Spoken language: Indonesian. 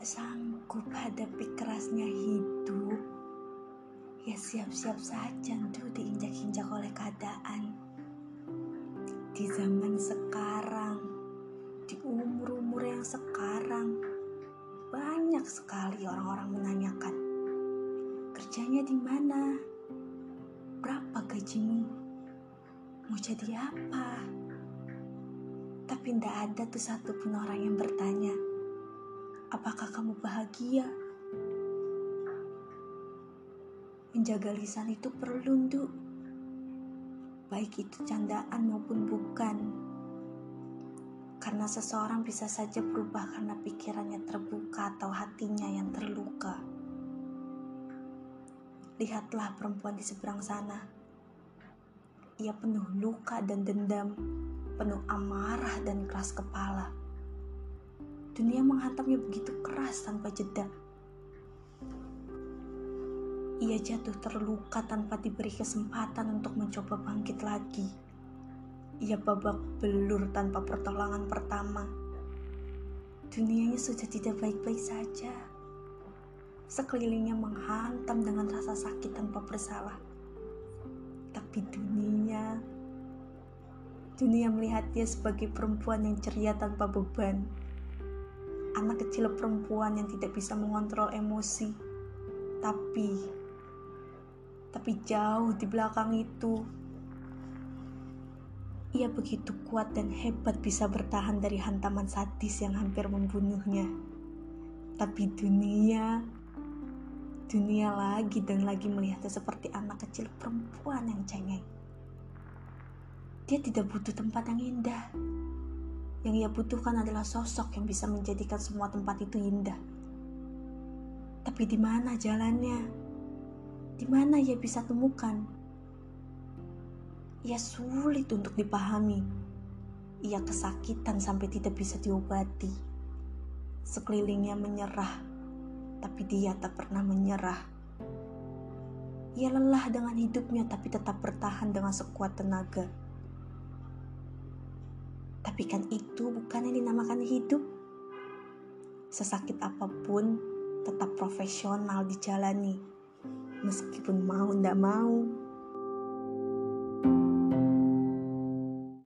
sanggup hadapi kerasnya hidup, ya siap-siap saja tuh diinjak-injak oleh keadaan. Di zaman sekarang, di umur-umur yang sekarang, banyak sekali orang-orang menanyakan, kerjanya di mana? Berapa gajimu? Mau jadi apa? Tapi tidak ada tuh satupun orang yang bertanya, Apakah kamu bahagia? Menjaga lisan itu perlu, untuk Baik itu candaan maupun bukan. Karena seseorang bisa saja berubah karena pikirannya terbuka atau hatinya yang terluka. Lihatlah perempuan di seberang sana. Ia penuh luka dan dendam, penuh amarah dan keras kepala Dunia menghantamnya begitu keras tanpa jeda. Ia jatuh terluka tanpa diberi kesempatan untuk mencoba bangkit lagi. Ia babak belur tanpa pertolongan pertama. Dunianya sudah tidak baik-baik saja. Sekelilingnya menghantam dengan rasa sakit tanpa bersalah. Tapi dunia, dunia melihat dia sebagai perempuan yang ceria tanpa beban anak kecil perempuan yang tidak bisa mengontrol emosi. Tapi, tapi jauh di belakang itu, ia begitu kuat dan hebat bisa bertahan dari hantaman sadis yang hampir membunuhnya. Tapi dunia, dunia lagi dan lagi melihatnya seperti anak kecil perempuan yang cengeng. Dia tidak butuh tempat yang indah yang ia butuhkan adalah sosok yang bisa menjadikan semua tempat itu indah. Tapi di mana jalannya? Di mana ia bisa temukan? Ia sulit untuk dipahami. Ia kesakitan sampai tidak bisa diobati. Sekelilingnya menyerah, tapi dia tak pernah menyerah. Ia lelah dengan hidupnya, tapi tetap bertahan dengan sekuat tenaga tapi kan itu bukan yang dinamakan hidup. Sesakit apa pun, tetap profesional dijalani. Meskipun mau ndak mau,